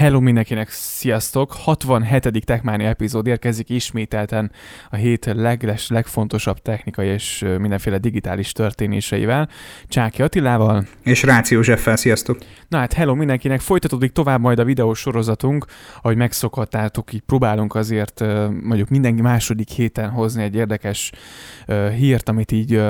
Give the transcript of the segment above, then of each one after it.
Hello mindenkinek, sziasztok! 67. Techmáni epizód érkezik ismételten a hét legles, legfontosabb technikai és mindenféle digitális történéseivel. Csáki Attilával. És Ráci Józseffel, sziasztok! Na hát hello mindenkinek, folytatódik tovább majd a videós sorozatunk, ahogy megszokhattátok, így próbálunk azért mondjuk minden második héten hozni egy érdekes hírt, amit így,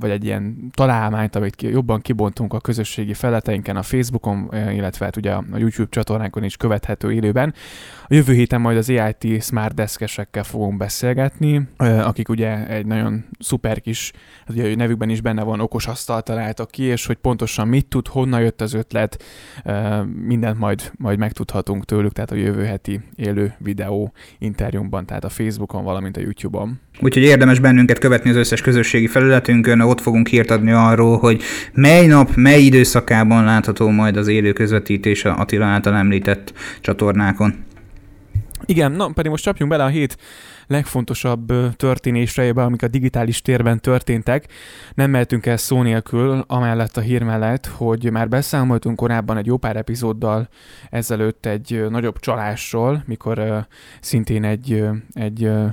vagy egy ilyen találmányt, amit jobban kibontunk a közösségi feleteinken, a Facebookon, illetve hát ugye a YouTube csatornánkon is követhető élőben. A jövő héten majd az AIT Smart Deskesekkel fogunk beszélgetni, akik ugye egy nagyon szuper kis, hát ugye nevükben is benne van, okos asztalt találtak ki, és hogy pontosan mit tud, honnan jött az ötlet, mindent majd, majd megtudhatunk tőlük, tehát a jövő heti élő videó interjúmban, tehát a Facebookon, valamint a YouTube-on. Úgyhogy érdemes bennünket követni az összes közösségi felületünkön, ott fogunk hírt adni arról, hogy mely nap, mely időszakában látható majd az élő közvetítés a Attila által említett csatornákon. Igen, na pedig most csapjunk bele a hét legfontosabb történéseibe, amik a digitális térben történtek. Nem mehetünk el szó nélkül, amellett a hír mellett, hogy már beszámoltunk korábban egy jó pár epizóddal ezelőtt egy nagyobb csalásról, mikor uh, szintén egy, egy uh,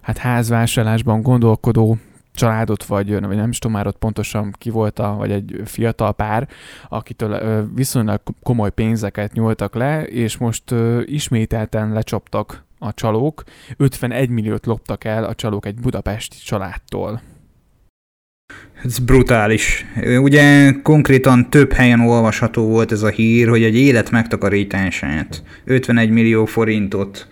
hát házvásárlásban gondolkodó családot, vagy, vagy nem is tudom már ott pontosan ki volt, a, vagy egy fiatal pár, akitől viszonylag komoly pénzeket nyúltak le, és most ismételten lecsaptak a csalók, 51 milliót loptak el a csalók egy budapesti családtól. Ez brutális. Ugye konkrétan több helyen olvasható volt ez a hír, hogy egy élet megtakarítását 51 millió forintot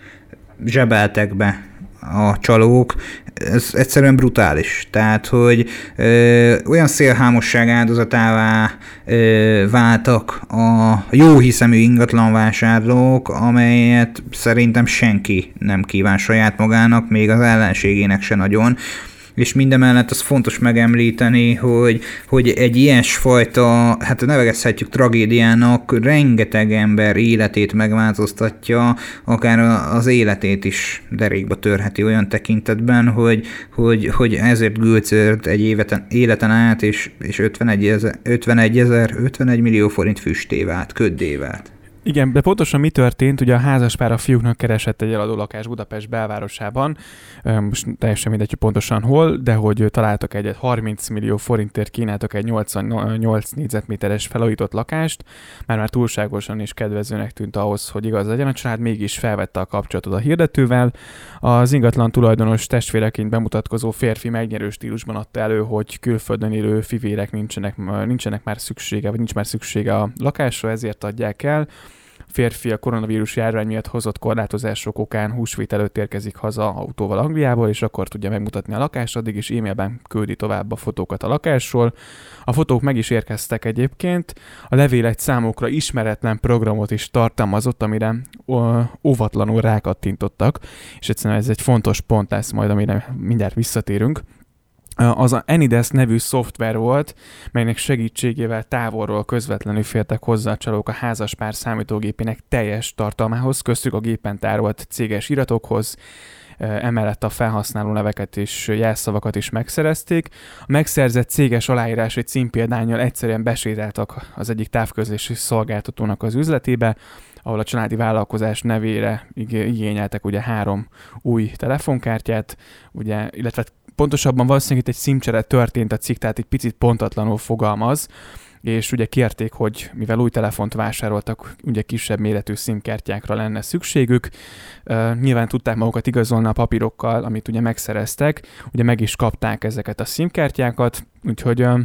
zsebeltek be a csalók, ez egyszerűen brutális. Tehát, hogy ö, olyan szélhámosság áldozatává ö, váltak a jó hiszemű ingatlanvásárlók, amelyet szerintem senki nem kíván saját magának, még az ellenségének se nagyon és mindemellett az fontos megemlíteni, hogy, hogy egy ilyesfajta, hát nevezhetjük tragédiának, rengeteg ember életét megváltoztatja, akár az életét is derékba törheti olyan tekintetben, hogy, hogy, hogy ezért gülcört egy éveten, életen át, és, és 51 ezer, 51 ezer, 51 millió forint füsté vált. Igen, de pontosan mi történt? Ugye a házaspár a fiúknak keresett egy eladó lakás Budapest belvárosában, most teljesen mindegy, hogy pontosan hol, de hogy találtak egyet 30 millió forintért kínáltak egy 88 négyzetméteres felújított lakást, mert már túlságosan is kedvezőnek tűnt ahhoz, hogy igaz legyen a család, mégis felvette a kapcsolatot a hirdetővel. Az ingatlan tulajdonos testvéreként bemutatkozó férfi megnyerő stílusban adta elő, hogy külföldön élő fivérek nincsenek, nincsenek már szüksége, vagy nincs már szüksége a lakásra, ezért adják el férfi a koronavírus járvány miatt hozott korlátozások okán húsvét előtt érkezik haza autóval Angliából, és akkor tudja megmutatni a lakást, addig is e-mailben küldi tovább a fotókat a lakásról. A fotók meg is érkeztek egyébként. A levél egy számokra ismeretlen programot is tartalmazott, amire óvatlanul rákattintottak, és egyszerűen ez egy fontos pont lesz majd, amire mindjárt visszatérünk az a Enides nevű szoftver volt, melynek segítségével távolról közvetlenül fértek hozzá a csalók a házaspár számítógépének teljes tartalmához, köztük a gépen tárolt céges iratokhoz, emellett a felhasználó neveket és jelszavakat is megszerezték. A megszerzett céges aláírás egy címpéldányjal egyszerűen besétáltak az egyik távközlési szolgáltatónak az üzletébe, ahol a családi vállalkozás nevére igényeltek ugye három új telefonkártyát, ugye, illetve pontosabban valószínűleg itt egy szimcsere történt a cikk, tehát egy picit pontatlanul fogalmaz, és ugye kérték, hogy mivel új telefont vásároltak, ugye kisebb méretű szimkártyákra lenne szükségük. Uh, nyilván tudták magukat igazolni a papírokkal, amit ugye megszereztek, ugye meg is kapták ezeket a szimkártyákat, úgyhogy uh,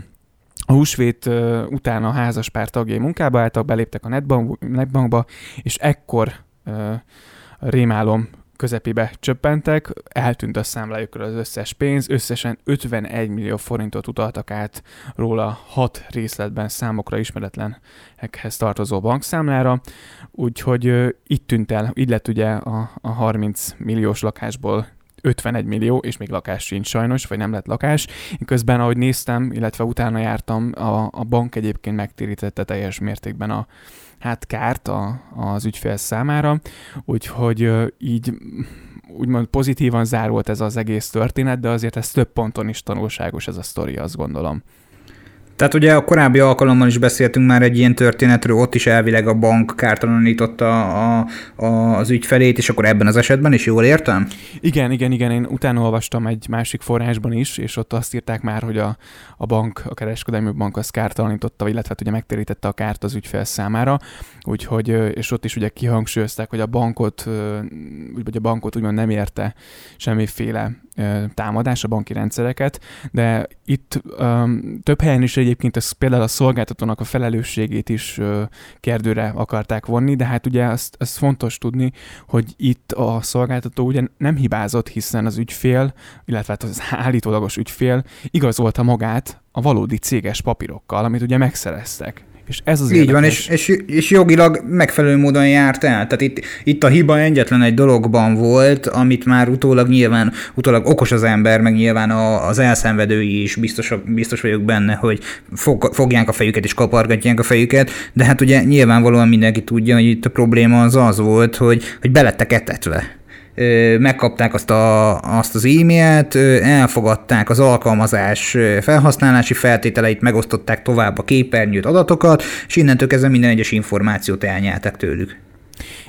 a húsvét uh, után a házaspár tagjai munkába álltak, beléptek a netbank, netbankba, és ekkor rémálom közepébe csöppentek, eltűnt a számlájukról az összes pénz, összesen 51 millió forintot utaltak át róla hat részletben számokra ismeretlenekhez tartozó bankszámlára, úgyhogy itt tűnt el, így lett ugye a, a 30 milliós lakásból 51 millió, és még lakás sincs sajnos, vagy nem lett lakás. Én közben, ahogy néztem, illetve utána jártam, a, a bank egyébként megtérítette teljes mértékben a, hát kárt a, az ügyfél számára, úgyhogy így úgymond pozitívan zárult ez az egész történet, de azért ez több ponton is tanulságos ez a sztori, azt gondolom. Tehát ugye a korábbi alkalommal is beszéltünk már egy ilyen történetről, ott is elvileg a bank kártalanította a, a, az ügyfelét, és akkor ebben az esetben is jól értem? Igen, igen, igen, én utána olvastam egy másik forrásban is, és ott azt írták már, hogy a, a bank, a kereskedelmi bank az kártalanította, illetve hát ugye megtérítette a kárt az ügyfél számára, úgyhogy, és ott is ugye kihangsúlyozták, hogy a bankot, vagy a bankot úgymond nem érte semmiféle támadás a banki rendszereket, de itt um, több helyen is egyébként ez például a szolgáltatónak a felelősségét is uh, kérdőre akarták vonni, de hát ugye azt, azt fontos tudni, hogy itt a szolgáltató ugye nem hibázott, hiszen az ügyfél, illetve hát az állítólagos ügyfél igazolta magát a valódi céges papírokkal, amit ugye megszereztek. És ez az Így érdekes. van, és, és, és jogilag megfelelő módon járt el. Tehát itt, itt a hiba egyetlen egy dologban volt, amit már utólag nyilván, utólag okos az ember, meg nyilván a, az elszenvedői is biztos, biztos vagyok benne, hogy fog, fogják a fejüket és kapargatják a fejüket, de hát ugye nyilvánvalóan mindenki tudja, hogy itt a probléma az az volt, hogy, hogy belettek etetve megkapták azt, a, azt az e-mailt, elfogadták az alkalmazás felhasználási feltételeit, megosztották tovább a képernyőt, adatokat, és innentől kezdve minden egyes információt elnyeltek tőlük.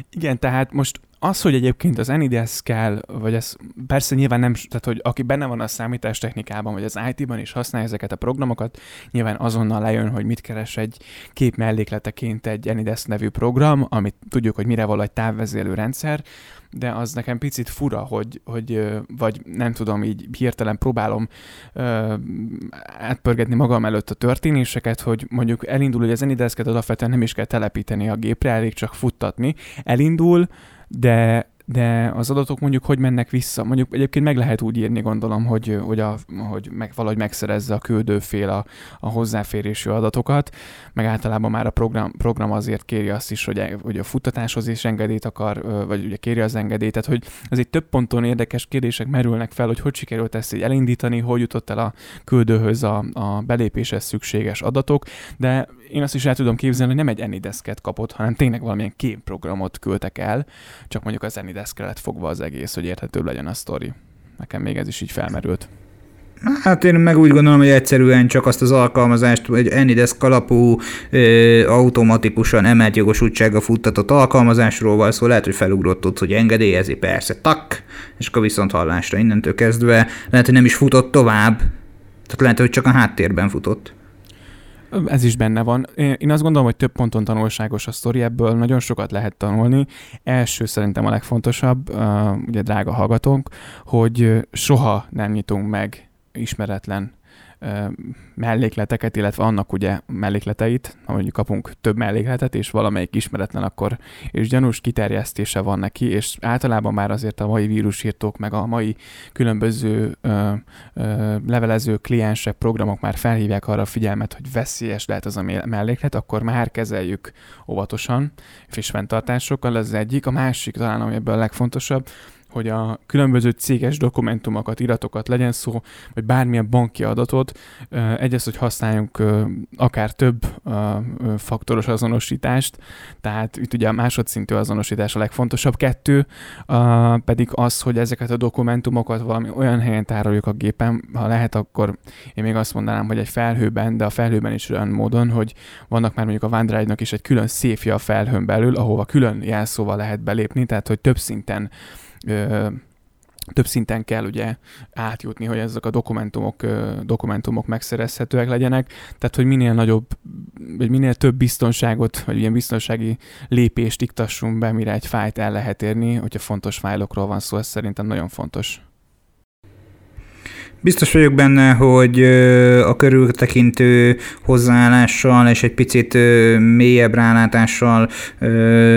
Igen, tehát most az, hogy egyébként az NIDS kell, vagy ez persze nyilván nem, tehát hogy aki benne van a számítástechnikában, vagy az IT-ban is használja ezeket a programokat, nyilván azonnal lejön, hogy mit keres egy kép mellékleteként egy NIDS nevű program, amit tudjuk, hogy mire való egy távvezélő rendszer, de az nekem picit fura, hogy, hogy vagy nem tudom, így hirtelen próbálom ö, átpörgetni magam előtt a történéseket, hogy mondjuk elindul, hogy az Zenideszket alapvetően nem is kell telepíteni a gépre, elég csak futtatni. Elindul, de de az adatok mondjuk hogy mennek vissza? Mondjuk egyébként meg lehet úgy írni, gondolom, hogy, hogy, a, hogy meg, valahogy megszerezze a küldőfél a, a hozzáférésű adatokat, meg általában már a program, program azért kéri azt is, hogy, hogy a futtatáshoz is engedélyt akar, vagy ugye kéri az engedélyt, tehát hogy azért több ponton érdekes kérdések merülnek fel, hogy hogy sikerült ezt így elindítani, hogy jutott el a küldőhöz a, a belépéshez szükséges adatok, de én azt is el tudom képzelni, hogy nem egy Anydesk-et kapott, hanem tényleg valamilyen képprogramot küldtek el, csak mondjuk az Anydesk-re lett fogva az egész, hogy érthetőbb legyen a sztori. Nekem még ez is így felmerült. Hát én meg úgy gondolom, hogy egyszerűen csak azt az alkalmazást, egy Anydesk alapú ö, automatikusan emelt jogosultsága futtatott alkalmazásról van szó, lehet, hogy felugrott ott, hogy engedélyezi, persze, tak, és akkor viszont hallásra innentől kezdve, lehet, hogy nem is futott tovább, tehát lehet, hogy csak a háttérben futott. Ez is benne van. Én azt gondolom, hogy több ponton tanulságos a sztori, ebből nagyon sokat lehet tanulni. Első szerintem a legfontosabb, ugye drága hallgatónk, hogy soha nem nyitunk meg ismeretlen mellékleteket, illetve annak ugye mellékleteit, ha mondjuk kapunk több mellékletet, és valamelyik ismeretlen, akkor és gyanús kiterjesztése van neki, és általában már azért a mai vírusírtók, meg a mai különböző ö, ö, levelező kliensek, programok már felhívják arra a figyelmet, hogy veszélyes lehet az a melléklet, akkor már kezeljük óvatosan, friss fenntartásokkal, ez az egyik. A másik talán, ami ebből a legfontosabb, hogy a különböző céges dokumentumokat, iratokat legyen szó, vagy bármilyen banki adatot, egyrészt, hogy használjunk akár több faktoros azonosítást, tehát itt ugye a másodszintű azonosítás a legfontosabb. Kettő pedig az, hogy ezeket a dokumentumokat valami olyan helyen tároljuk a gépen, ha lehet, akkor én még azt mondanám, hogy egy felhőben, de a felhőben is olyan módon, hogy vannak már mondjuk a OneDrive-nak is egy külön széfja a felhőn belül, ahova külön jelszóval lehet belépni, tehát hogy több szinten ö, több szinten kell ugye átjutni, hogy ezek a dokumentumok, dokumentumok megszerezhetőek legyenek, tehát hogy minél nagyobb, vagy minél több biztonságot, vagy ilyen biztonsági lépést iktassunk be, mire egy fájt el lehet érni, hogyha fontos fájlokról van szó, ez szerintem nagyon fontos. Biztos vagyok benne, hogy a körültekintő hozzáállással és egy picit mélyebb rálátással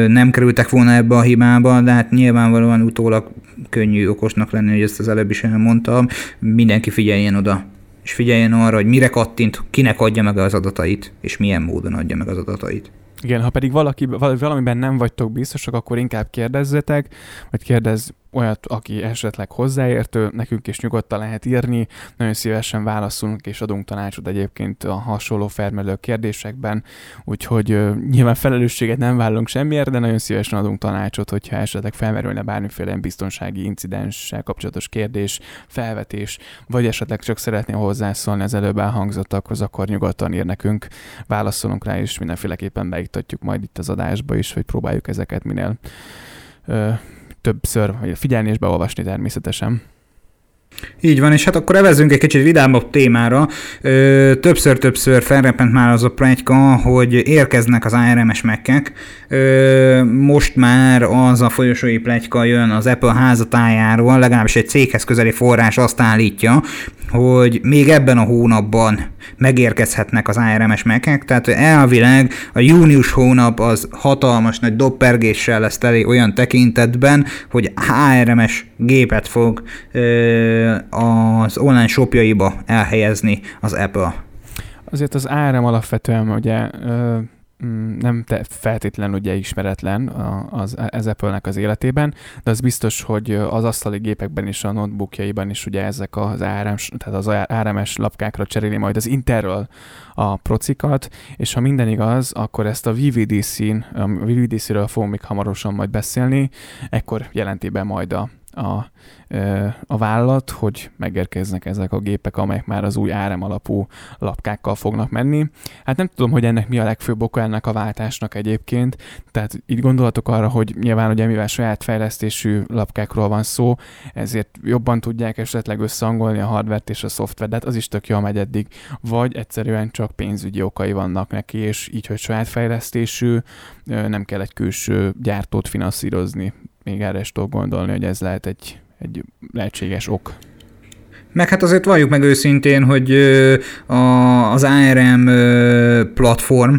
nem kerültek volna ebbe a hibába, de hát nyilvánvalóan utólag könnyű okosnak lenni, hogy ezt az előbb is elmondtam. Mindenki figyeljen oda és figyeljen arra, hogy mire kattint, kinek adja meg az adatait, és milyen módon adja meg az adatait. Igen, ha pedig valaki, valamiben nem vagytok biztosak, akkor inkább kérdezzetek, vagy kérdezz olyat, aki esetleg hozzáértő, nekünk is nyugodtan lehet írni, nagyon szívesen válaszolunk és adunk tanácsot egyébként a hasonló felmerülő kérdésekben, úgyhogy nyilván felelősséget nem vállalunk semmiért, de nagyon szívesen adunk tanácsot, hogyha esetleg felmerülne bármiféle biztonsági incidenssel kapcsolatos kérdés, felvetés, vagy esetleg csak szeretné hozzászólni az előbb elhangzottakhoz, akkor nyugodtan ír nekünk, válaszolunk rá, és mindenféleképpen beiktatjuk majd itt az adásba is, hogy próbáljuk ezeket minél többször figyelni és beolvasni természetesen. Így van, és hát akkor evezünk egy kicsit vidámabb témára. Többször-többször felrepent már az a plegyka, hogy érkeznek az ARMS mekkek. Ö, most már az a folyosói plegyka jön az Apple házatájáról, legalábbis egy céghez közeli forrás azt állítja, hogy még ebben a hónapban megérkezhetnek az ARMS mekek, tehát elvileg a június hónap az hatalmas nagy doppergéssel lesz teli olyan tekintetben, hogy ARMS gépet fog ö, az online shopjaiba elhelyezni az Apple. Azért az áram alapvetően ugye ö, nem te feltétlenül ugye ismeretlen az, az Apple-nek az életében, de az biztos, hogy az asztali gépekben is, a notebookjaiban is ugye ezek az ARM, tehát az ARMS lapkákra cseréli majd az Interről a procikat, és ha minden igaz, akkor ezt a VVDC-n, a VVDC-ről fogunk még hamarosan majd beszélni, ekkor jelenti be majd a, a a vállalat, hogy megérkeznek ezek a gépek, amelyek már az új árem alapú lapkákkal fognak menni. Hát nem tudom, hogy ennek mi a legfőbb oka ennek a váltásnak egyébként, tehát így gondolatok arra, hogy nyilván ugye mivel saját fejlesztésű lapkákról van szó, ezért jobban tudják esetleg összehangolni a hardvert és a szoftvert, de hát az is tök jól megy eddig, vagy egyszerűen csak pénzügyi okai vannak neki, és így, hogy saját fejlesztésű, nem kell egy külső gyártót finanszírozni. Még erre is tudok gondolni, hogy ez lehet egy egy lehetséges ok. Meg hát azért valljuk meg őszintén, hogy az ARM platform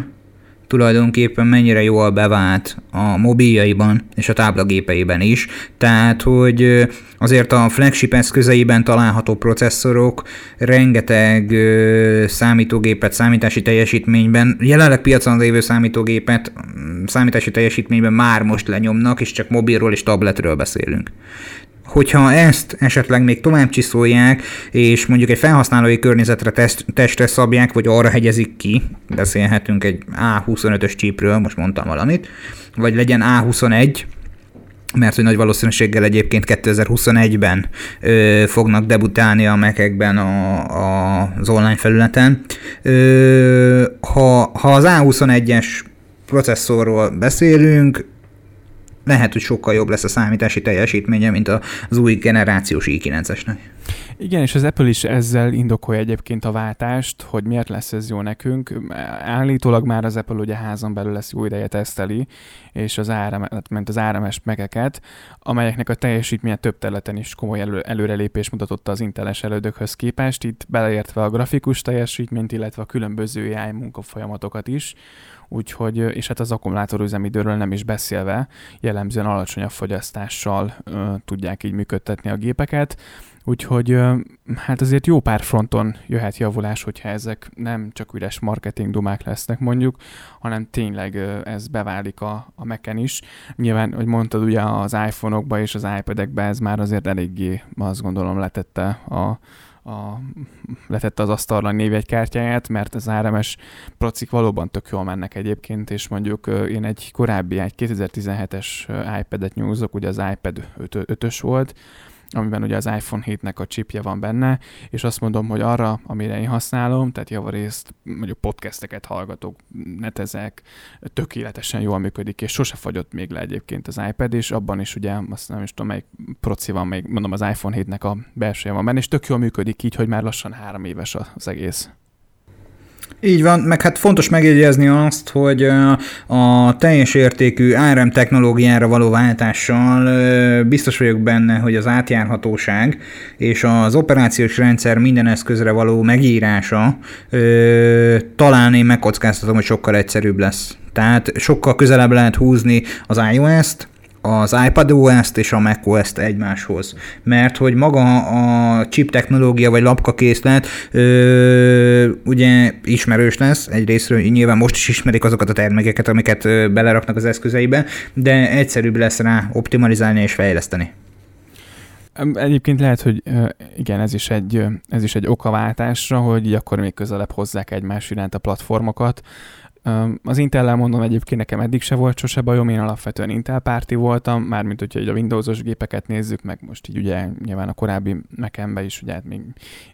tulajdonképpen mennyire jól bevált a mobiljaiban és a táblagépeiben is. Tehát, hogy azért a flagship eszközeiben található processzorok rengeteg számítógépet számítási teljesítményben, jelenleg piacon lévő számítógépet számítási teljesítményben már most lenyomnak, és csak mobilról és tabletről beszélünk hogyha ezt esetleg még tovább csiszolják, és mondjuk egy felhasználói környezetre test, testre szabják, vagy arra hegyezik ki, beszélhetünk egy A25-ös csípről, most mondtam valamit, vagy legyen A21, mert hogy nagy valószínűséggel egyébként 2021-ben ö, fognak debutálni a mekekben a, a, az online felületen. Ö, ha, ha az A21-es processzorról beszélünk, lehet, hogy sokkal jobb lesz a számítási teljesítménye, mint az új generációs i9-esnek. Igen, és az Apple is ezzel indokolja egyébként a váltást, hogy miért lesz ez jó nekünk. Állítólag már az Apple ugye házon belül lesz jó ideje teszteli, és az áram, ment az árames megeket, amelyeknek a teljesítménye több területen is komoly elő, előrelépés mutatott az inteles elődökhöz képest, itt beleértve a grafikus teljesítményt, illetve a különböző AI munkafolyamatokat is, úgyhogy, és hát az akkumulátorüzemidőről nem is beszélve, jellemzően alacsonyabb fogyasztással ö, tudják így működtetni a gépeket, úgyhogy hát azért jó pár fronton jöhet javulás, hogyha ezek nem csak üres marketing dumák lesznek mondjuk, hanem tényleg ez beválik a, a Mac-en is. Nyilván, hogy mondtad, ugye az iPhone-okba és az iPad-ekbe ez már azért eléggé, azt gondolom, letette a, a, letette az asztalra a névjegykártyáját, mert az RMS procik valóban tök jól mennek egyébként, és mondjuk én egy korábbi, egy 2017-es iPad-et nyúzok, ugye az iPad 5-ös volt, amiben ugye az iPhone 7-nek a chipje van benne, és azt mondom, hogy arra, amire én használom, tehát javarészt mondjuk podcasteket hallgatok, netezek, tökéletesen jól működik, és sose fagyott még le egyébként az iPad, és abban is ugye, azt nem is tudom, melyik proci van, még mondom az iPhone 7-nek a belsője van benne, és tök jól működik így, hogy már lassan három éves az egész. Így van, meg hát fontos megjegyezni azt, hogy a teljes értékű ARM technológiára való váltással biztos vagyok benne, hogy az átjárhatóság és az operációs rendszer minden eszközre való megírása talán én megkockáztatom, hogy sokkal egyszerűbb lesz. Tehát sokkal közelebb lehet húzni az iOS-t, az iPadOS-t és a macOS-t egymáshoz. Mert hogy maga a chip technológia vagy lapkakészlet ö, ugye ismerős lesz, egyrésztről nyilván most is ismerik azokat a termékeket, amiket ö, beleraknak az eszközeibe, de egyszerűbb lesz rá optimalizálni és fejleszteni. Egyébként lehet, hogy igen, ez is egy, ez is egy okaváltásra, hogy akkor még közelebb hozzák egymás iránt a platformokat. Az Intel-lel mondom egyébként nekem eddig se volt sose bajom, én alapvetően Intel párti voltam, mármint hogyha a Windowsos gépeket nézzük, meg most így ugye nyilván a korábbi mac is ugye hát még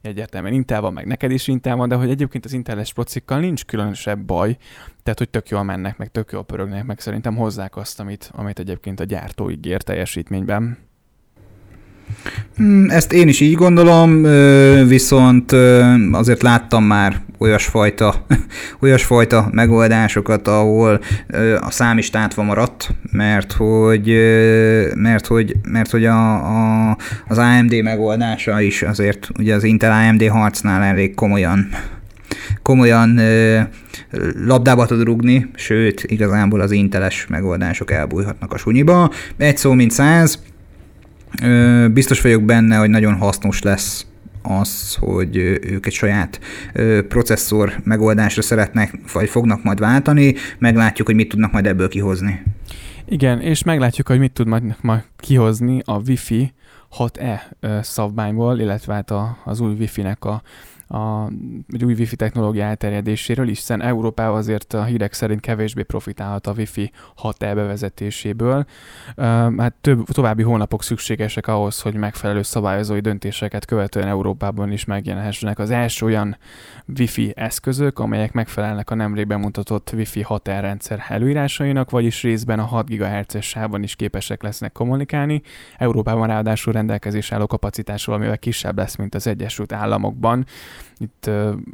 egyértelműen Intel van, meg neked is Intel van, de hogy egyébként az Intel-es procikkal nincs különösebb baj, tehát hogy tök jól mennek, meg tök jól pörögnek, meg szerintem hozzák azt, amit, amit egyébként a gyártó ígér teljesítményben. Hmm, ezt én is így gondolom, viszont azért láttam már olyasfajta, olyasfajta megoldásokat, ahol a szám is tátva maradt, mert hogy, mert hogy, mert hogy a, a, az AMD megoldása is azért ugye az Intel AMD harcnál elég komolyan komolyan labdába tud rugni, sőt, igazából az inteles megoldások elbújhatnak a sunyiba. Egy szó, mint száz, Biztos vagyok benne, hogy nagyon hasznos lesz az, hogy ők egy saját processzor megoldásra szeretnek, vagy fognak majd váltani, meglátjuk, hogy mit tudnak majd ebből kihozni. Igen, és meglátjuk, hogy mit tud majd, majd kihozni a Wi-Fi 6E szabványból, illetve hát az új Wi-Fi-nek a a, egy új wifi technológia elterjedéséről, hiszen Európában azért a hírek szerint kevésbé profitálhat a wifi 6E bevezetéséből. Hát több, további hónapok szükségesek ahhoz, hogy megfelelő szabályozói döntéseket követően Európában is megjelenhessenek az első olyan wifi eszközök, amelyek megfelelnek a nemrég bemutatott wifi 6E rendszer előírásainak, vagyis részben a 6 GHz-es sávon is képesek lesznek kommunikálni. Európában ráadásul rendelkezés álló kapacitás valamivel kisebb lesz, mint az Egyesült Államokban. Itt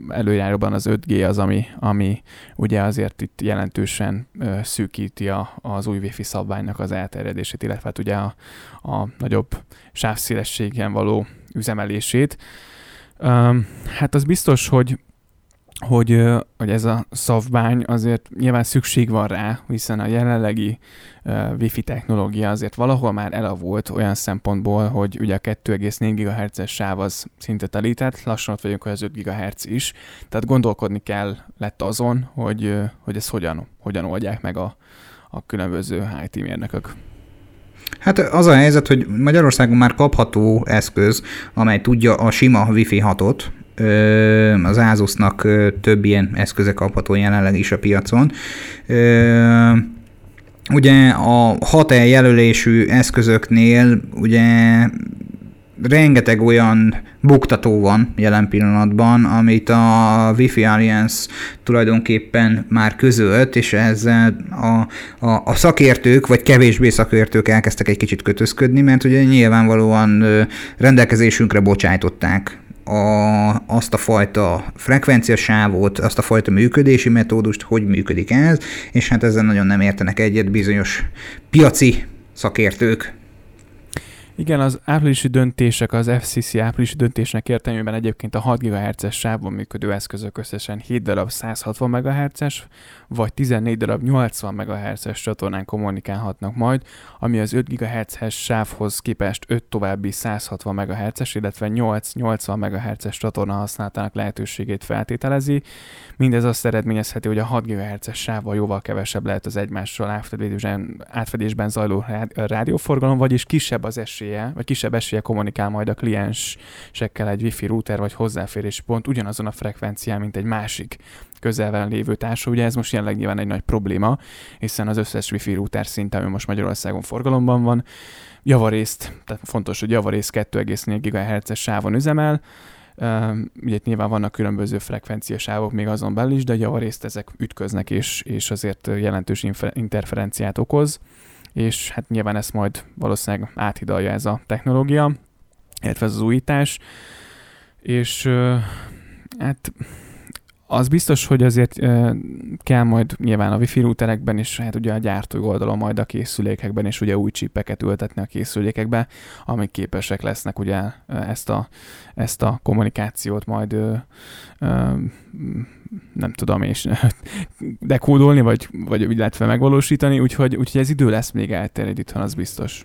előjáróban az 5G az, ami, ami ugye azért itt jelentősen szűkíti a, az új Wi-Fi szabványnak az elterjedését, illetve hát ugye a, a nagyobb sávszélességen való üzemelését. Hát az biztos, hogy hogy, hogy ez a szavvány azért nyilván szükség van rá, hiszen a jelenlegi uh, Wi-Fi technológia azért valahol már elavult olyan szempontból, hogy ugye a 2,4 GHz-es sáv az szinte telített, lassan ott vagyunk, hogy az 5 GHz is, tehát gondolkodni kell lett azon, hogy, hogy ezt hogyan, hogyan oldják meg a, a különböző IT mérnökök. Hát az a helyzet, hogy Magyarországon már kapható eszköz, amely tudja a sima Wi-Fi 6-ot, az Asusnak több ilyen eszköze kapható jelenleg is a piacon. Ugye a 6E jelölésű eszközöknél ugye rengeteg olyan buktató van jelen pillanatban, amit a Wi-Fi Alliance tulajdonképpen már közölt, és ezzel a, a, a szakértők, vagy kevésbé szakértők elkezdtek egy kicsit kötözködni, mert ugye nyilvánvalóan rendelkezésünkre bocsájtották a, azt a fajta frekvenciasávot, azt a fajta működési metódust, hogy működik ez, és hát ezzel nagyon nem értenek egyet bizonyos piaci szakértők. Igen, az áprilisi döntések, az FCC áprilisi döntésnek értelmében egyébként a 6 GHz-es sávon működő eszközök összesen 7 darab 160 MHz-es, vagy 14 darab 80 MHz-es csatornán kommunikálhatnak majd, ami az 5 GHz-es sávhoz képest 5 további 160 MHz-es, illetve 8-80 MHz-es csatorna használatának lehetőségét feltételezi. Mindez azt eredményezheti, hogy a 6 GHz-es sávval jóval kevesebb lehet az egymással átfedésben, átfedésben zajló rádióforgalom, vagyis kisebb az esélye, vagy kisebb esélye kommunikál majd a kliensekkel egy wifi router vagy hozzáférés pont ugyanazon a frekvencián, mint egy másik közelben lévő társa. Ugye ez most jelenleg nyilván egy nagy probléma, hiszen az összes wifi router szinte, ami most Magyarországon forgalomban van, javarészt, tehát fontos, hogy javarészt 2,4 GHz-es sávon üzemel, Uh, ugye itt nyilván vannak különböző frekvenciasávok még azon belül is, de javarészt ezek ütköznek, és, és azért jelentős interferenciát okoz, és hát nyilván ezt majd valószínűleg áthidalja ez a technológia, illetve ez az újítás, és hát az biztos, hogy azért kell majd nyilván a wifi routerekben is, hát ugye a gyártói oldalon majd a készülékekben és ugye új csipeket ültetni a készülékekbe, amik képesek lesznek ugye ezt a, ezt a kommunikációt majd ö, ö, nem tudom és dekódolni, vagy, vagy illetve megvalósítani, úgyhogy, úgyhogy ez idő lesz még elterjed itthon, az biztos.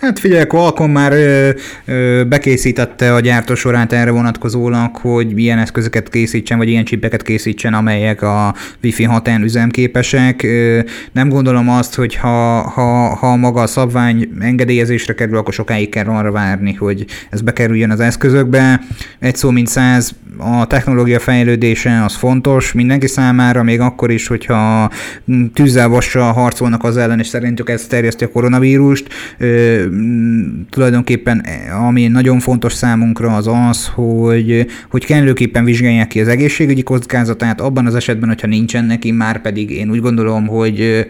Hát figyelj, Qualcomm már ö, ö, bekészítette a gyártósorát erre vonatkozólag, hogy ilyen eszközöket készítsen, vagy ilyen csipeket készítsen, amelyek a Wi-Fi 6-en üzemképesek. Ö, nem gondolom azt, hogy ha, ha, ha maga a szabvány engedélyezésre kerül, akkor sokáig kell arra várni, hogy ez bekerüljön az eszközökbe. Egy szó mint száz, a technológia fejlődése az fontos mindenki számára, még akkor is, hogyha tűzzel harcolnak az ellen, és szerintük ez terjeszti a koronavírust tulajdonképpen ami nagyon fontos számunkra az az, hogy, hogy kellőképpen vizsgálják ki az egészségügyi kockázatát, abban az esetben, hogyha nincsen neki, már pedig én úgy gondolom, hogy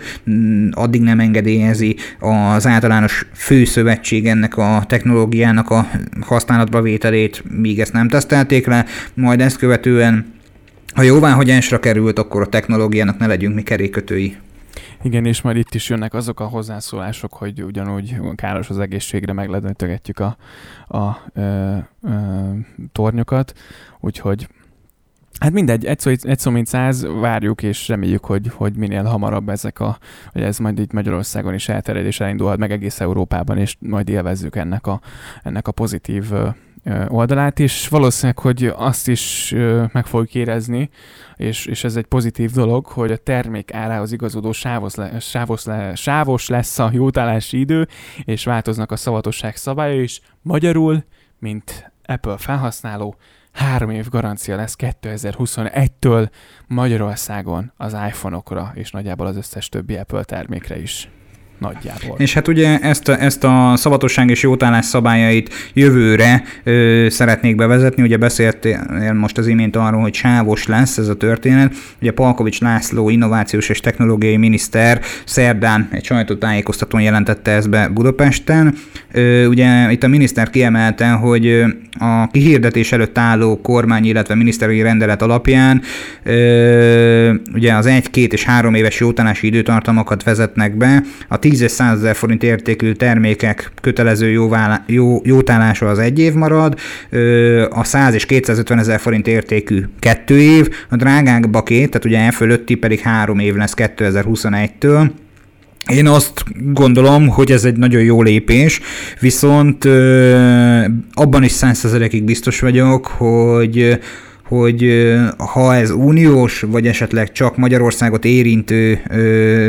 addig nem engedélyezi az általános főszövetség ennek a technológiának a használatba vételét, míg ezt nem tesztelték le, majd ezt követően ha jóváhagyásra került, akkor a technológiának ne legyünk mi kerékötői. Igen, és majd itt is jönnek azok a hozzászólások, hogy ugyanúgy káros az egészségre, megledöntögetjük a, a ö, ö, tornyokat, úgyhogy Hát mindegy, egy szó, egy szó mint száz, várjuk és reméljük, hogy, hogy minél hamarabb ezek a, hogy ez majd itt Magyarországon is elterjed és elindulhat meg egész Európában, és majd élvezzük ennek a, ennek a pozitív oldalát, és valószínűleg, hogy azt is meg fogjuk érezni, és, és ez egy pozitív dolog, hogy a termék árához igazodó sávos, le, sávos, le, sávos lesz a jótállási idő, és változnak a szavatosság szabálya is. Magyarul, mint Apple felhasználó, három év garancia lesz 2021-től Magyarországon az iPhone-okra, és nagyjából az összes többi Apple termékre is nagyjából. És hát ugye ezt a, ezt a szavatosság és jótállás szabályait jövőre ö, szeretnék bevezetni, ugye beszéltél most az imént arról, hogy sávos lesz ez a történet. Ugye Palkovics László innovációs és technológiai miniszter szerdán egy sajtótájékoztatón jelentette ezt be Budapesten. Ö, ugye itt a miniszter kiemelte, hogy a kihirdetés előtt álló kormány, illetve miniszteri rendelet alapján ö, ugye az egy, két és három éves jótállási időtartamokat vezetnek be. A 10 és 100 ezer forint értékű termékek kötelező jóválá, jó, jótállása az egy év marad, a 100 és 250 ezer forint értékű kettő év, a drágább bakét, tehát ugye e fölötti pedig három év lesz 2021-től. Én azt gondolom, hogy ez egy nagyon jó lépés, viszont abban is százszerzelékig biztos vagyok, hogy hogy ha ez uniós, vagy esetleg csak Magyarországot érintő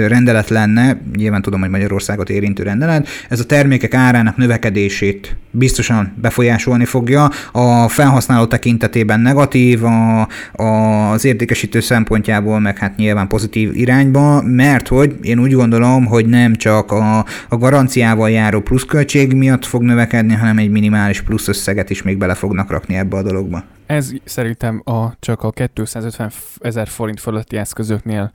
rendelet lenne, nyilván tudom, hogy Magyarországot érintő rendelet, ez a termékek árának növekedését biztosan befolyásolni fogja. A felhasználó tekintetében negatív, a, a, az értékesítő szempontjából meg hát nyilván pozitív irányba, mert hogy én úgy gondolom, hogy nem csak a, a garanciával járó pluszköltség miatt fog növekedni, hanem egy minimális plusz összeget is még bele fognak rakni ebbe a dologba. Ez szerintem a, csak a 250 ezer forint fölötti eszközöknél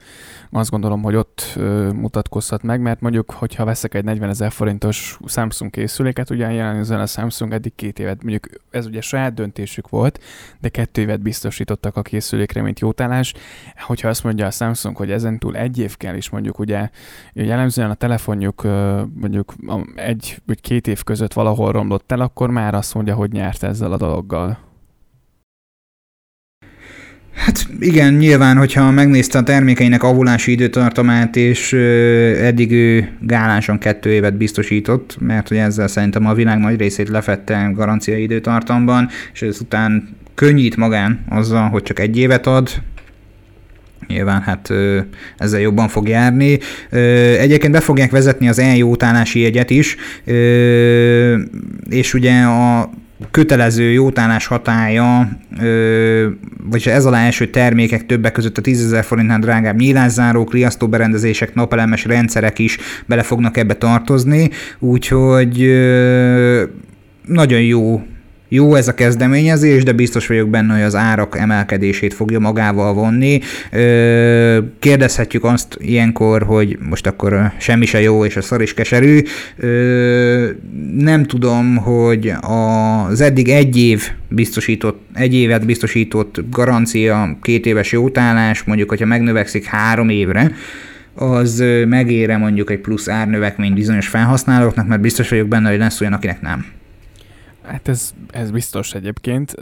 azt gondolom, hogy ott ö, mutatkozhat meg, mert mondjuk, hogyha veszek egy 40 ezer forintos Samsung készüléket, ugye jelenleg a Samsung eddig két évet, mondjuk ez ugye saját döntésük volt, de kettő évet biztosítottak a készülékre, mint jótállás. Hogyha azt mondja a Samsung, hogy ezentúl egy év kell, és mondjuk ugye jellemzően a telefonjuk mondjuk egy vagy két év között valahol romlott el, akkor már azt mondja, hogy nyert ezzel a dologgal. Hát igen, nyilván, hogyha megnézte a termékeinek avulási időtartamát, és eddig ő gáláson kettő évet biztosított, mert hogy ezzel szerintem a világ nagy részét lefette garancia időtartamban, és ezután könnyít magán azzal, hogy csak egy évet ad, Nyilván hát ezzel jobban fog járni. Egyébként be fogják vezetni az eljótálási jegyet is, és ugye a kötelező jótállás hatája, vagy ez alá első termékek többek között a 10 ezer forintnál drágább nyílászárók, riasztóberendezések, napelemes rendszerek is bele fognak ebbe tartozni, úgyhogy nagyon jó jó ez a kezdeményezés, de biztos vagyok benne, hogy az árak emelkedését fogja magával vonni. Kérdezhetjük azt ilyenkor, hogy most akkor semmi se jó, és a szar is keserű. Nem tudom, hogy az eddig egy év biztosított, egy évet biztosított garancia, két éves jótállás, mondjuk, hogyha megnövekszik három évre, az megére mondjuk egy plusz árnövekmény bizonyos felhasználóknak, mert biztos vagyok benne, hogy lesz olyan, akinek nem. Hát ez, ez biztos egyébként.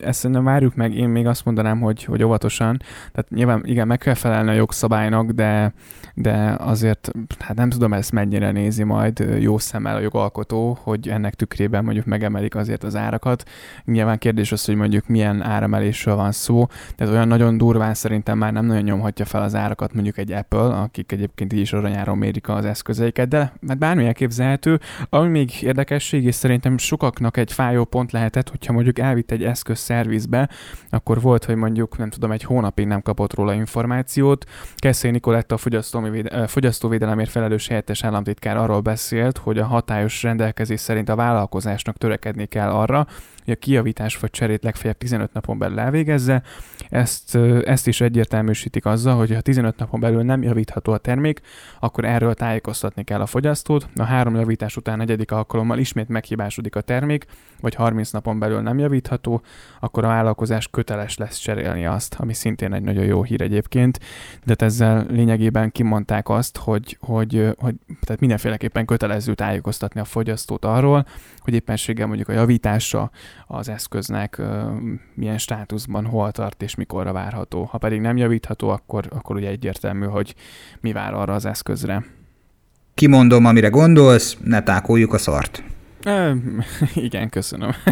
Ezt szerintem várjuk meg, én még azt mondanám, hogy, hogy óvatosan. Tehát nyilván igen, meg kell felelni a jogszabálynak, de, de azért hát nem tudom ezt mennyire nézi majd jó szemmel a jogalkotó, hogy ennek tükrében mondjuk megemelik azért az árakat. Nyilván kérdés az, hogy mondjuk milyen áremelésről van szó, tehát olyan nagyon durván szerintem már nem nagyon nyomhatja fel az árakat mondjuk egy Apple, akik egyébként így is aranyáron mérik az eszközeiket, de mert bármi elképzelhető, ami még érdekesség, és szerintem sokaknak egy fájó pont lehetett, hogyha mondjuk elvitt egy eszköz szervizbe, akkor volt, hogy mondjuk nem tudom, egy hónapig nem kapott róla információt. Keszé Nikoletta a fogyasztóvédelemért felelős helyettes államtitkár arról beszélt, hogy a hatályos rendelkezés szerint a vállalkozásnak törekedni kell arra, hogy a kijavítás vagy cserét legfeljebb 15 napon belül elvégezze. Ezt, ezt is egyértelműsítik azzal, hogy ha 15 napon belül nem javítható a termék, akkor erről tájékoztatni kell a fogyasztót. A három javítás után negyedik alkalommal ismét meghibásodik a termék, vagy 30 napon belül nem javítható, akkor a vállalkozás köteles lesz cserélni azt, ami szintén egy nagyon jó hír egyébként, de ezzel lényegében kimondták azt, hogy, hogy, hogy tehát mindenféleképpen kötelező tájékoztatni a fogyasztót arról, hogy éppenséggel mondjuk a javítása az eszköznek milyen státuszban hol tart és mikorra várható. Ha pedig nem javítható, akkor, akkor ugye egyértelmű, hogy mi vár arra az eszközre. Kimondom, amire gondolsz, ne tákoljuk a szart. igen, köszönöm.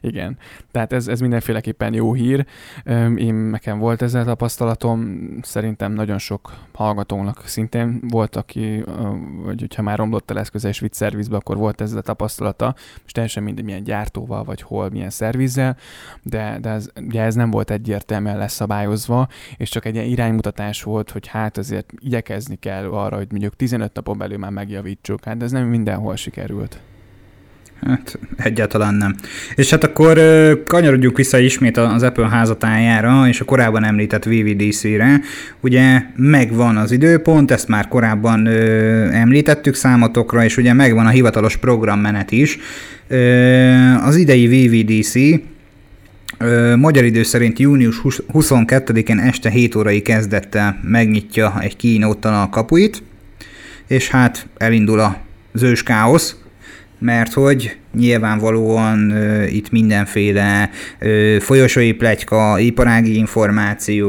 Igen, tehát ez, ez mindenféleképpen jó hír. Én nekem volt ezzel tapasztalatom, szerintem nagyon sok hallgatónak szintén volt, aki, vagy hogyha már romlott el eszköze és vitt szervizbe, akkor volt ezzel tapasztalata, és teljesen mindegy, milyen gyártóval, vagy hol, milyen szervizzel, de, de ez, ugye ez nem volt egyértelműen leszabályozva, és csak egy ilyen iránymutatás volt, hogy hát azért igyekezni kell arra, hogy mondjuk 15 napon belül már megjavítsuk, hát ez nem mindenhol sikerült. Hát egyáltalán nem. És hát akkor kanyarodjuk vissza ismét az Apple házatájára, és a korábban említett VVDC-re. Ugye megvan az időpont, ezt már korábban ö, említettük számotokra, és ugye megvan a hivatalos programmenet is. Ö, az idei VVDC magyar idő szerint június 22-én este 7 órai kezdettel megnyitja egy kínóttal a kapuit, és hát elindul a zős káosz, mert hogy nyilvánvalóan uh, itt mindenféle uh, folyosói plegyka, iparági információ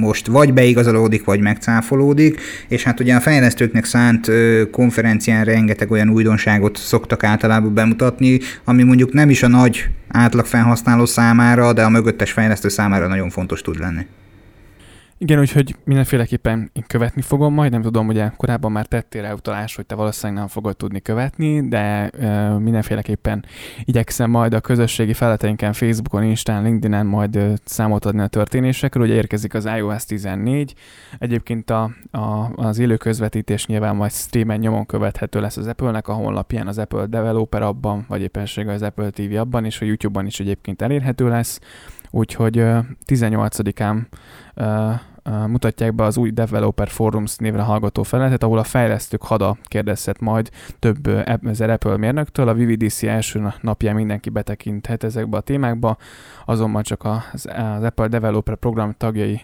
most vagy beigazolódik, vagy megcáfolódik, és hát ugye a fejlesztőknek szánt uh, konferencián rengeteg olyan újdonságot szoktak általában bemutatni, ami mondjuk nem is a nagy átlag felhasználó számára, de a mögöttes fejlesztő számára nagyon fontos tud lenni. Igen, úgyhogy mindenféleképpen én követni fogom majd, nem tudom, ugye korábban már tettél rá utalás, hogy te valószínűleg nem fogod tudni követni, de uh, mindenféleképpen igyekszem majd a közösségi feleteinken, Facebookon, Instán, LinkedIn-en majd uh, számot adni a történésekről, ugye érkezik az iOS 14, egyébként a, a, az élő közvetítés nyilván majd streamen nyomon követhető lesz az Apple-nek a honlapján, az Apple Developer abban, vagy éppenséggel az Apple TV abban, és a YouTube-ban is egyébként elérhető lesz, úgyhogy uh, 18-án mutatják be az új Developer Forums névre hallgató felületet, ahol a fejlesztők hada kérdezhet majd több ezer Apple mérnöktől. A VVDC első napján mindenki betekinthet ezekbe a témákba, azonban csak az Apple Developer program tagjai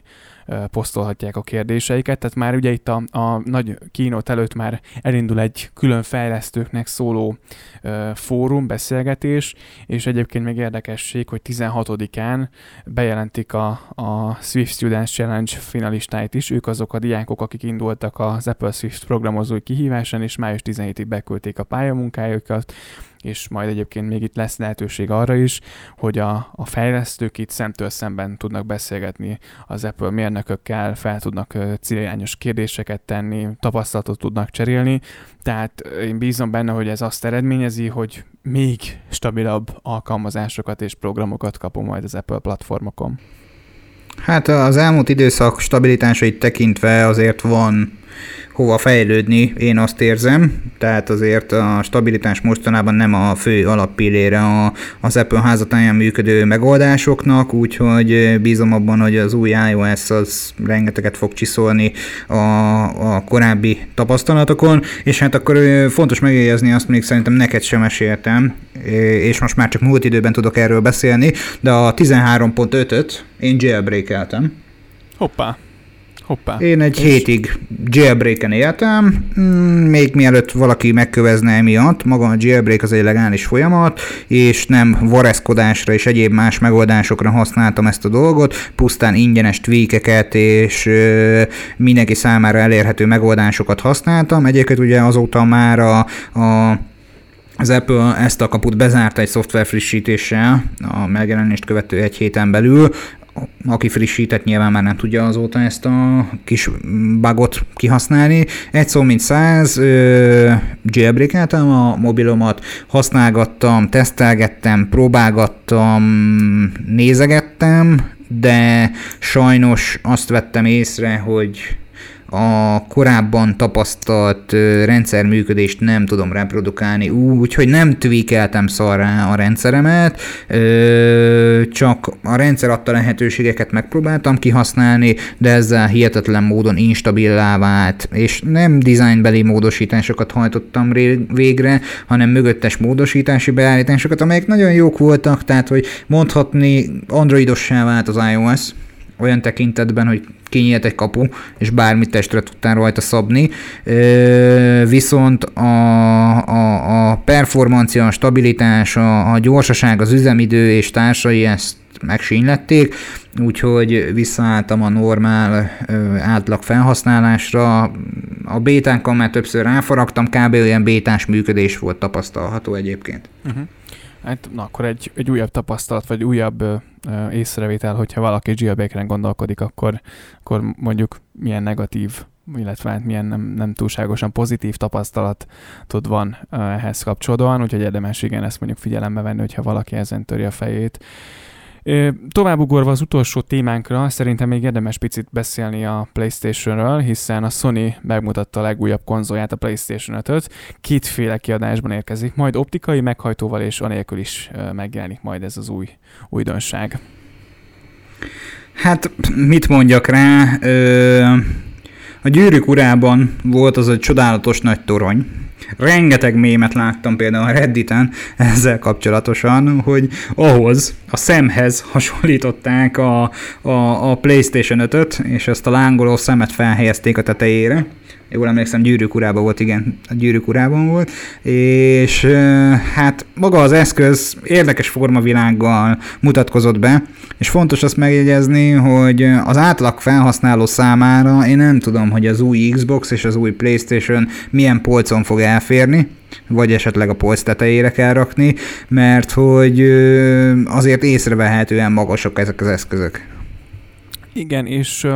posztolhatják a kérdéseiket, tehát már ugye itt a, a nagy kínót előtt már elindul egy külön fejlesztőknek szóló uh, fórum, beszélgetés, és egyébként még érdekesség, hogy 16-án bejelentik a, a Swift Students Challenge finalistáit is, ők azok a diákok, akik indultak az Apple Swift programozói kihívásán, és május 17-ig beküldték a pályamunkájukat, és majd egyébként még itt lesz lehetőség arra is, hogy a, a fejlesztők itt szemtől szemben tudnak beszélgetni az Apple mérnökökkel, fel tudnak célirányos kérdéseket tenni, tapasztalatot tudnak cserélni, tehát én bízom benne, hogy ez azt eredményezi, hogy még stabilabb alkalmazásokat és programokat kapunk majd az Apple platformokon. Hát az elmúlt időszak stabilitásait tekintve azért van hova fejlődni, én azt érzem, tehát azért a stabilitás mostanában nem a fő alappillére a, az Apple házatáján működő megoldásoknak, úgyhogy bízom abban, hogy az új iOS az rengeteget fog csiszolni a, a korábbi tapasztalatokon, és hát akkor fontos megjegyezni azt, még szerintem neked sem meséltem, és most már csak múlt időben tudok erről beszélni, de a 13.5-öt én jailbreakeltem. Hoppá! Hoppá. Én egy és... hétig jailbreaken éltem, mm, még mielőtt valaki megkövezne emiatt, maga a jailbreak az egy legális folyamat, és nem vareszkodásra és egyéb más megoldásokra használtam ezt a dolgot, pusztán ingyenes tweakeket és ö, mindenki számára elérhető megoldásokat használtam. Egyébként ugye azóta már a, a az Apple ezt a kaput bezárta egy szoftver frissítéssel a megjelenést követő egy héten belül, aki frissített, nyilván már nem tudja azóta ezt a kis bugot kihasználni. Egy szó mint száz, jailbreakeltem a mobilomat, használgattam, tesztelgettem, próbálgattam, nézegettem, de sajnos azt vettem észre, hogy a korábban tapasztalt rendszerműködést nem tudom reprodukálni úgy, hogy nem tweakeltem szarrá a rendszeremet, csak a rendszer adta lehetőségeket megpróbáltam kihasználni, de ezzel hihetetlen módon instabilá vált, és nem designbeli módosításokat hajtottam végre, hanem mögöttes módosítási beállításokat, amelyek nagyon jók voltak, tehát hogy mondhatni androidossá vált az iOS, olyan tekintetben, hogy kinyílt egy kapu, és bármit testre tudtál rajta szabni, viszont a, a, a performancia, a stabilitás, a, a gyorsaság, az üzemidő és társai ezt megsínylették, úgyhogy visszaálltam a normál ö, átlag felhasználásra. A bétánkkal már többször ráfaragtam, kb. olyan bétás működés volt tapasztalható egyébként. Uh-huh. Hát na, akkor egy, egy újabb tapasztalat, vagy újabb ö, észrevétel, hogyha valaki jailbreaken gondolkodik, akkor, akkor mondjuk milyen negatív, illetve hát milyen nem, nem túlságosan pozitív tapasztalatod van ö, ehhez kapcsolódóan, úgyhogy érdemes igen ezt mondjuk figyelembe venni, hogyha valaki ezen töri a fejét. Tovább ugorva az utolsó témánkra, szerintem még érdemes picit beszélni a PlayStation-ről, hiszen a Sony megmutatta a legújabb konzolját, a PlayStation 5-öt. Kétféle kiadásban érkezik, majd optikai meghajtóval és anélkül is megjelenik majd ez az új újdonság. Hát, mit mondjak rá? Ö, a gyűrűk urában volt az egy csodálatos nagy torony, Rengeteg mémet láttam például a Redditen ezzel kapcsolatosan, hogy ahhoz, a szemhez hasonlították a, a, a PlayStation 5-öt, és ezt a lángoló szemet felhelyezték a tetejére jól emlékszem, gyűrűk urában volt, igen, a gyűrűk urában volt, és hát maga az eszköz érdekes formavilággal mutatkozott be, és fontos azt megjegyezni, hogy az átlag felhasználó számára én nem tudom, hogy az új Xbox és az új Playstation milyen polcon fog elférni, vagy esetleg a polc tetejére kell rakni, mert hogy azért észrevehetően magasok ezek az eszközök. Igen, és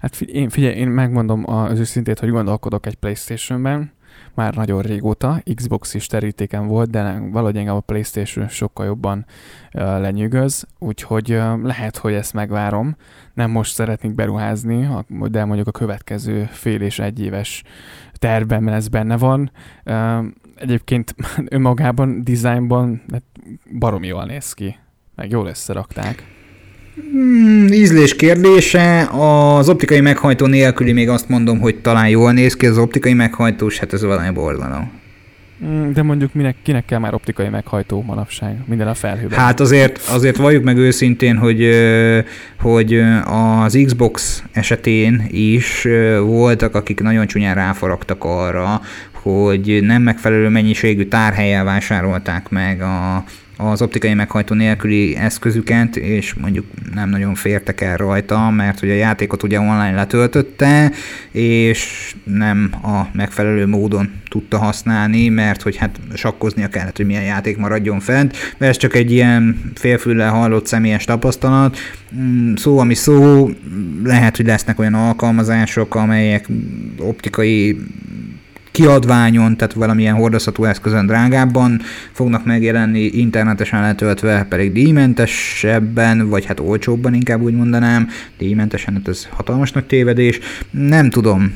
Hát én, figyelj, én megmondom az őszintét, hogy gondolkodok egy Playstation-ben, már nagyon régóta, Xbox is terítéken volt, de valahogy engem a Playstation sokkal jobban uh, lenyűgöz, úgyhogy uh, lehet, hogy ezt megvárom. Nem most szeretnék beruházni, de mondjuk a következő fél és egy éves tervben ez benne van. Uh, egyébként önmagában, dizájnban hát barom jól néz ki, meg jól összerakták. Hmm, ízlés kérdése. Az optikai meghajtó nélküli még azt mondom, hogy talán jól néz ki az optikai meghajtós, hát ez valami borzalom. Hmm, de mondjuk minek, kinek kell már optikai meghajtó manapság? Minden a felhőben. Hát azért, azért valljuk meg őszintén, hogy, hogy az Xbox esetén is voltak, akik nagyon csúnyán ráfaragtak arra, hogy nem megfelelő mennyiségű tárhelyel vásárolták meg a, az optikai meghajtó nélküli eszközüket, és mondjuk nem nagyon fértek el rajta, mert hogy a játékot ugye online letöltötte, és nem a megfelelő módon tudta használni, mert hogy hát sakkoznia kellett, hogy milyen játék maradjon fent, de ez csak egy ilyen félfüllel hallott személyes tapasztalat. Mm, szó, ami szó, lehet, hogy lesznek olyan alkalmazások, amelyek optikai kiadványon, tehát valamilyen hordozható eszközön drágábban fognak megjelenni, internetesen letöltve pedig díjmentesebben, vagy hát olcsóbban inkább úgy mondanám, díjmentesen, hát ez hatalmas nagy tévedés. Nem tudom,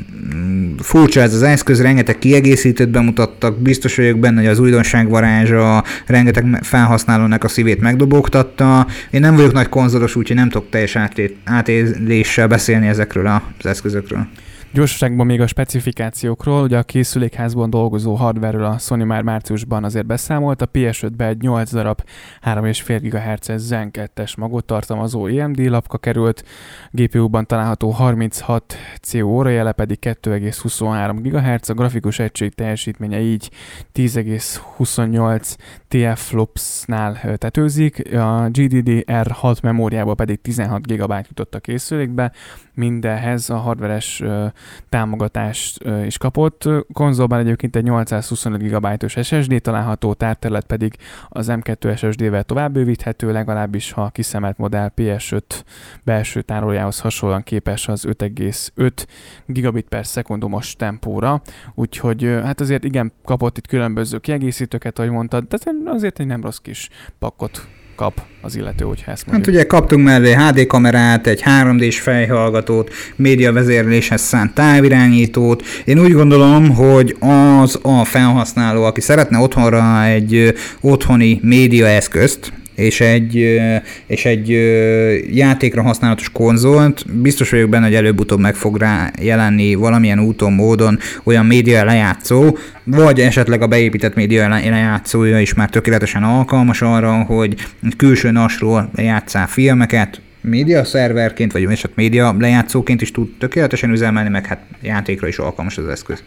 furcsa ez az eszköz, rengeteg kiegészítőt bemutattak, biztos vagyok benne, hogy az újdonság varázsa rengeteg felhasználónak a szívét megdobogtatta. Én nem vagyok nagy konzolos, úgyhogy nem tudok teljes átéléssel beszélni ezekről az eszközökről. Gyorsaságban még a specifikációkról, ugye a készülékházban dolgozó hardware a Sony már márciusban azért beszámolt, a PS5-be egy 8 darab 3,5 GHz Zen 2-es magot tartalmazó AMD lapka került, GPU-ban található 36 CO órajele pedig 2,23 GHz, a grafikus egység teljesítménye így 10,28 TF flops-nál tetőzik, a GDDR6 memóriából pedig 16 GB jutott a készülékbe, mindenhez a hardveres támogatást is kapott. Konzolban egyébként egy 825 GB-os SSD található, tárterület pedig az M2 SSD-vel tovább bővíthető, legalábbis ha kiszemelt modell PS5 belső tárolójához hasonlóan képes az 5,5 gigabit per szekundumos tempóra, úgyhogy hát azért igen, kapott itt különböző kiegészítőket, ahogy mondtad, de azért egy nem rossz kis pakkot kap az illető, hogyha ezt mondjuk. Hát ugye kaptunk mellé HD kamerát, egy 3D-s fejhallgatót, média vezérléshez szánt távirányítót. Én úgy gondolom, hogy az a felhasználó, aki szeretne otthonra egy otthoni média eszközt, és egy, és egy játékra használatos konzolt, biztos vagyok benne, hogy előbb-utóbb meg fog rá jelenni valamilyen úton, módon olyan média lejátszó, vagy esetleg a beépített média lejátszója is már tökéletesen alkalmas arra, hogy külső nasról lejátszál filmeket, média szerverként, vagy eset média lejátszóként is tud tökéletesen üzemelni, meg hát játékra is alkalmas az eszköz.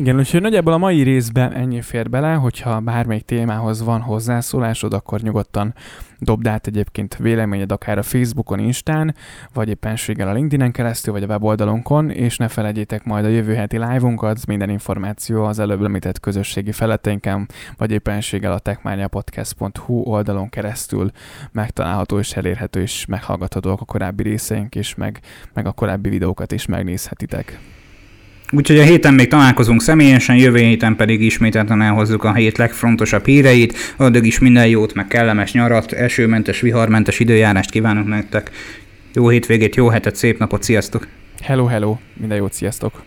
Igen, úgyhogy nagyjából a mai részben ennyi fér bele, hogyha bármelyik témához van hozzászólásod, akkor nyugodtan dobd át egyébként véleményed akár a Facebookon, Instán, vagy éppenséggel a LinkedIn-en keresztül, vagy a weboldalunkon, és ne felejtjétek majd a jövő heti live-unkat, minden információ az előbb említett közösségi feleteinken, vagy éppenséggel a techmaniapodcast.hu oldalon keresztül megtalálható és elérhető, és meghallgathatóak a korábbi részeink is, meg, meg a korábbi videókat is megnézhetitek. Úgyhogy a héten még találkozunk személyesen, jövő héten pedig ismételten elhozzuk a hét legfontosabb híreit. Addig is minden jót, meg kellemes nyarat, esőmentes, viharmentes időjárást kívánok nektek. Jó hétvégét, jó hetet, szép napot, sziasztok! Hello, hello, minden jót, sziasztok!